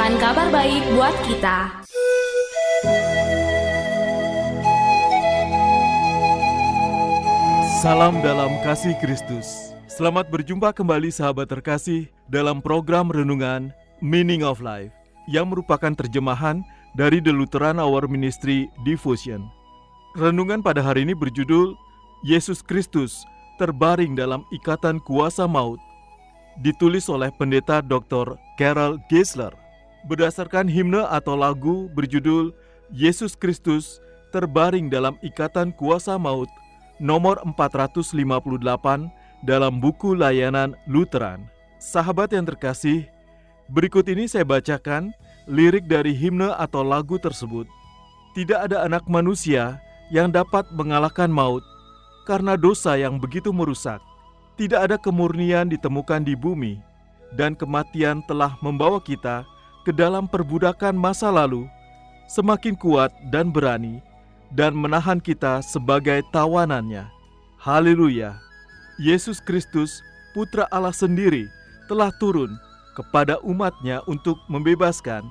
Memberitakan kabar baik buat kita Salam dalam kasih Kristus. Selamat berjumpa kembali sahabat terkasih dalam program renungan Meaning of Life yang merupakan terjemahan dari The Lutheran Hour Ministry Devotion. Renungan pada hari ini berjudul Yesus Kristus terbaring dalam ikatan kuasa maut. Ditulis oleh pendeta Dr. Carol Geisler berdasarkan himne atau lagu berjudul Yesus Kristus terbaring dalam ikatan kuasa maut nomor 458 dalam buku layanan Lutheran. Sahabat yang terkasih, berikut ini saya bacakan lirik dari himne atau lagu tersebut. Tidak ada anak manusia yang dapat mengalahkan maut karena dosa yang begitu merusak. Tidak ada kemurnian ditemukan di bumi dan kematian telah membawa kita ke dalam perbudakan masa lalu semakin kuat dan berani dan menahan kita sebagai tawanannya. Haleluya! Yesus Kristus, Putra Allah sendiri, telah turun kepada umatnya untuk membebaskan,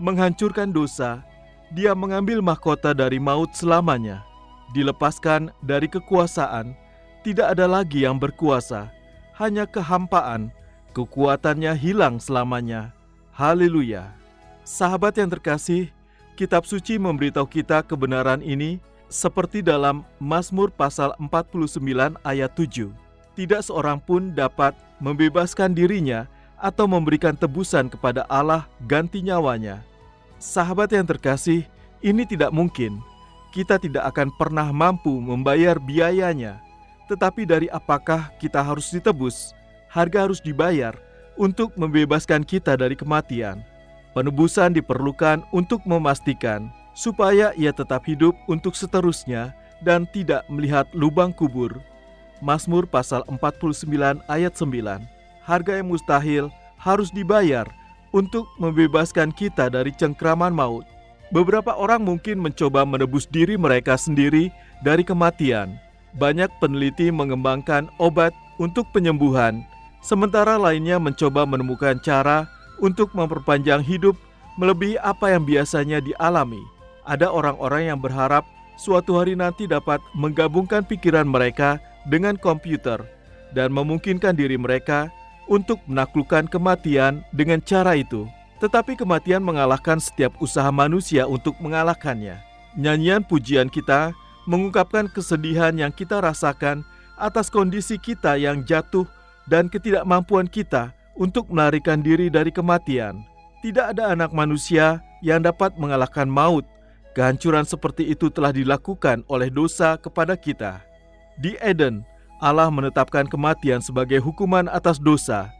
menghancurkan dosa. Dia mengambil mahkota dari maut selamanya, dilepaskan dari kekuasaan. Tidak ada lagi yang berkuasa, hanya kehampaan. Kekuatannya hilang selamanya. Haleluya! Sahabat yang terkasih, Kitab suci memberitahu kita kebenaran ini seperti dalam Mazmur pasal 49 ayat 7. Tidak seorang pun dapat membebaskan dirinya atau memberikan tebusan kepada Allah ganti nyawanya. Sahabat yang terkasih, ini tidak mungkin. Kita tidak akan pernah mampu membayar biayanya. Tetapi dari apakah kita harus ditebus? Harga harus dibayar untuk membebaskan kita dari kematian. Penebusan diperlukan untuk memastikan supaya ia tetap hidup untuk seterusnya dan tidak melihat lubang kubur. Mazmur pasal 49 ayat 9. Harga yang mustahil harus dibayar untuk membebaskan kita dari cengkraman maut. Beberapa orang mungkin mencoba menebus diri mereka sendiri dari kematian. Banyak peneliti mengembangkan obat untuk penyembuhan, sementara lainnya mencoba menemukan cara untuk memperpanjang hidup melebihi apa yang biasanya dialami. Ada orang-orang yang berharap suatu hari nanti dapat menggabungkan pikiran mereka dengan komputer dan memungkinkan diri mereka untuk menaklukkan kematian dengan cara itu. Tetapi kematian mengalahkan setiap usaha manusia untuk mengalahkannya. Nyanyian pujian kita mengungkapkan kesedihan yang kita rasakan atas kondisi kita yang jatuh dan ketidakmampuan kita untuk melarikan diri dari kematian. Tidak ada anak manusia yang dapat mengalahkan maut. Kehancuran seperti itu telah dilakukan oleh dosa kepada kita. Di Eden, Allah menetapkan kematian sebagai hukuman atas dosa.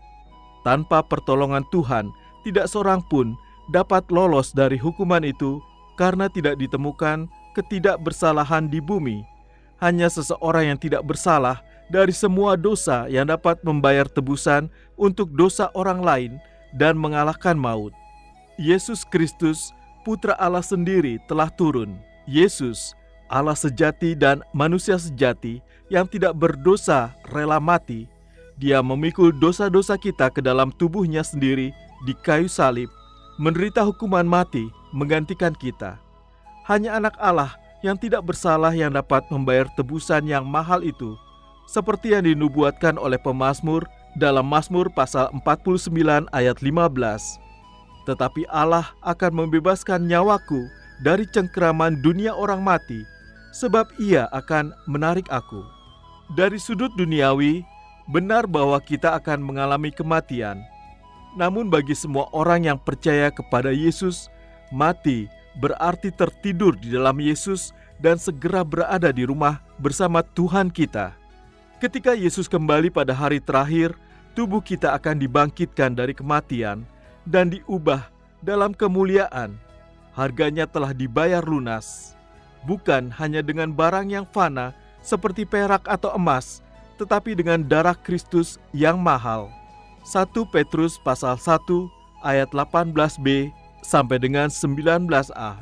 Tanpa pertolongan Tuhan, tidak seorang pun dapat lolos dari hukuman itu karena tidak ditemukan ketidakbersalahan di bumi. Hanya seseorang yang tidak bersalah dari semua dosa yang dapat membayar tebusan untuk dosa orang lain dan mengalahkan maut. Yesus Kristus, Putra Allah sendiri, telah turun. Yesus, Allah sejati dan manusia sejati yang tidak berdosa, rela mati. Dia memikul dosa-dosa kita ke dalam tubuhnya sendiri di kayu salib, menderita hukuman mati, menggantikan kita. Hanya Anak Allah yang tidak bersalah yang dapat membayar tebusan yang mahal itu seperti yang dinubuatkan oleh pemazmur dalam Mazmur pasal 49 ayat 15. Tetapi Allah akan membebaskan nyawaku dari cengkeraman dunia orang mati, sebab ia akan menarik aku. Dari sudut duniawi, benar bahwa kita akan mengalami kematian. Namun bagi semua orang yang percaya kepada Yesus, mati berarti tertidur di dalam Yesus dan segera berada di rumah bersama Tuhan kita. Ketika Yesus kembali pada hari terakhir, tubuh kita akan dibangkitkan dari kematian dan diubah dalam kemuliaan. Harganya telah dibayar lunas, bukan hanya dengan barang yang fana seperti perak atau emas, tetapi dengan darah Kristus yang mahal. 1 Petrus pasal 1 ayat 18b sampai dengan 19a.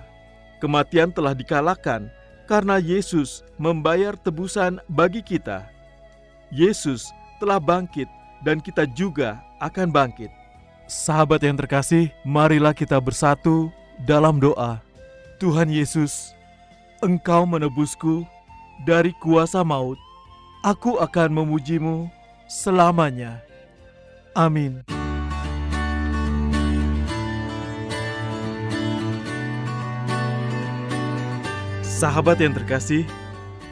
Kematian telah dikalahkan karena Yesus membayar tebusan bagi kita. Yesus telah bangkit dan kita juga akan bangkit. Sahabat yang terkasih, marilah kita bersatu dalam doa. Tuhan Yesus, Engkau menebusku dari kuasa maut. Aku akan memujimu selamanya. Amin. Sahabat yang terkasih,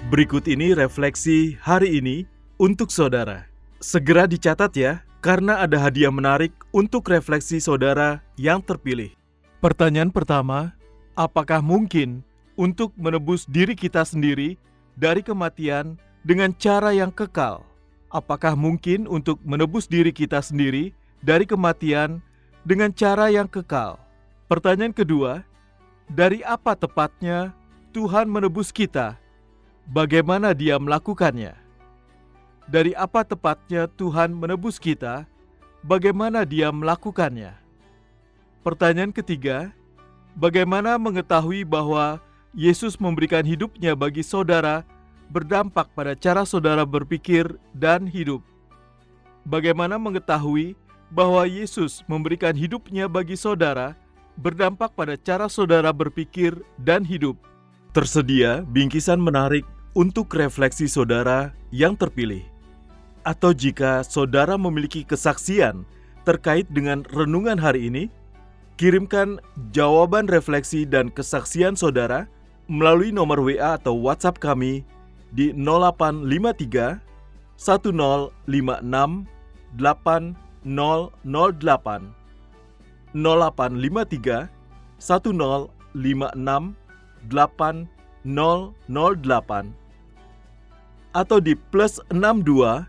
berikut ini refleksi hari ini untuk saudara. Segera dicatat ya, karena ada hadiah menarik untuk refleksi saudara yang terpilih. Pertanyaan pertama, apakah mungkin untuk menebus diri kita sendiri dari kematian dengan cara yang kekal? Apakah mungkin untuk menebus diri kita sendiri dari kematian dengan cara yang kekal? Pertanyaan kedua, dari apa tepatnya Tuhan menebus kita, bagaimana Dia melakukannya? Dari apa tepatnya Tuhan menebus kita? Bagaimana Dia melakukannya? Pertanyaan ketiga, bagaimana mengetahui bahwa Yesus memberikan hidupnya bagi saudara berdampak pada cara saudara berpikir dan hidup? Bagaimana mengetahui bahwa Yesus memberikan hidupnya bagi saudara berdampak pada cara saudara berpikir dan hidup? Tersedia bingkisan menarik untuk refleksi saudara yang terpilih. Atau jika saudara memiliki kesaksian terkait dengan renungan hari ini, kirimkan jawaban refleksi dan kesaksian saudara melalui nomor WA atau WhatsApp kami di 0853 1056 8008 0853 1056 8008 atau di plus 62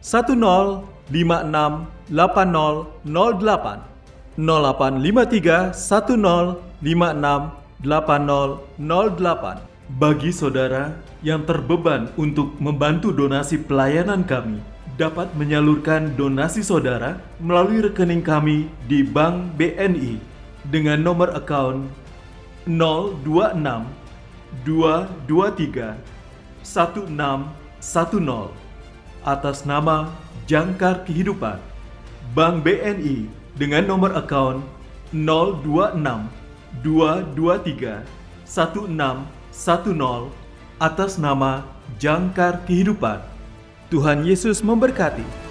1056 8008 0853 1056 8008 bagi saudara yang terbeban untuk membantu donasi pelayanan kami dapat menyalurkan donasi saudara melalui rekening kami di Bank BNI dengan nomor account 026 223 1610 atas nama Jangkar Kehidupan Bank BNI dengan nomor account 026 223 1610 atas nama Jangkar Kehidupan. Tuhan Yesus memberkati.